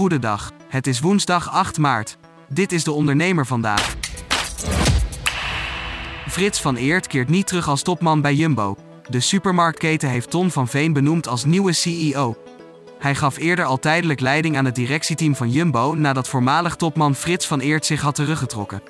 Goedendag. Het is woensdag 8 maart. Dit is de ondernemer vandaag. Frits van Eert keert niet terug als topman bij Jumbo. De supermarktketen heeft Ton van Veen benoemd als nieuwe CEO. Hij gaf eerder al tijdelijk leiding aan het directieteam van Jumbo nadat voormalig topman Frits van Eert zich had teruggetrokken.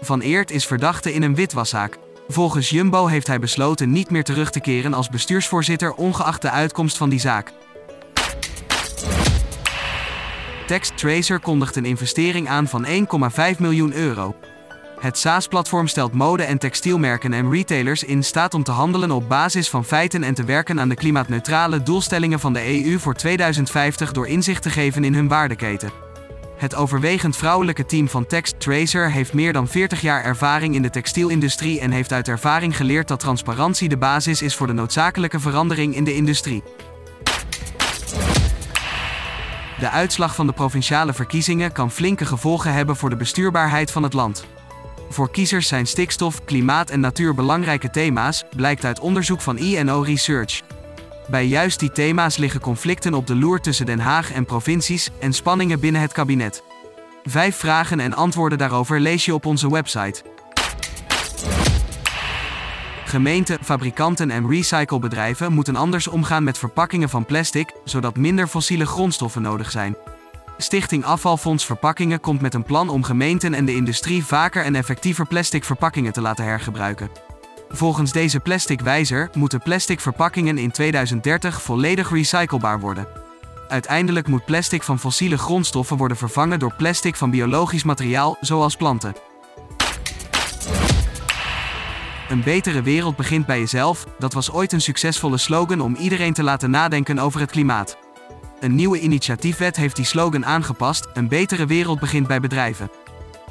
Van Eert is verdachte in een witwaszaak. Volgens Jumbo heeft hij besloten niet meer terug te keren als bestuursvoorzitter ongeacht de uitkomst van die zaak. Text Tracer kondigt een investering aan van 1,5 miljoen euro. Het SaaS-platform stelt mode- en textielmerken en retailers in staat om te handelen op basis van feiten en te werken aan de klimaatneutrale doelstellingen van de EU voor 2050 door inzicht te geven in hun waardeketen. Het overwegend vrouwelijke team van Text Tracer heeft meer dan 40 jaar ervaring in de textielindustrie en heeft uit ervaring geleerd dat transparantie de basis is voor de noodzakelijke verandering in de industrie. De uitslag van de provinciale verkiezingen kan flinke gevolgen hebben voor de bestuurbaarheid van het land. Voor kiezers zijn stikstof, klimaat en natuur belangrijke thema's, blijkt uit onderzoek van INO Research. Bij juist die thema's liggen conflicten op de loer tussen Den Haag en provincies en spanningen binnen het kabinet. Vijf vragen en antwoorden daarover lees je op onze website. Gemeenten, fabrikanten en recyclebedrijven moeten anders omgaan met verpakkingen van plastic, zodat minder fossiele grondstoffen nodig zijn. Stichting Afvalfonds Verpakkingen komt met een plan om gemeenten en de industrie vaker en effectiever plastic verpakkingen te laten hergebruiken. Volgens deze plastic wijzer moeten plastic verpakkingen in 2030 volledig recyclebaar worden. Uiteindelijk moet plastic van fossiele grondstoffen worden vervangen door plastic van biologisch materiaal, zoals planten. Een betere wereld begint bij jezelf, dat was ooit een succesvolle slogan om iedereen te laten nadenken over het klimaat. Een nieuwe initiatiefwet heeft die slogan aangepast: Een betere wereld begint bij bedrijven.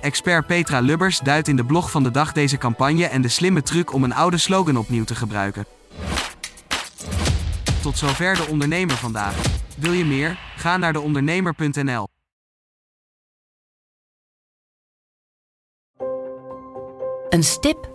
Expert Petra Lubbers duidt in de blog van de dag deze campagne en de slimme truc om een oude slogan opnieuw te gebruiken. Tot zover de ondernemer vandaag. Wil je meer? Ga naar deondernemer.nl. Een stip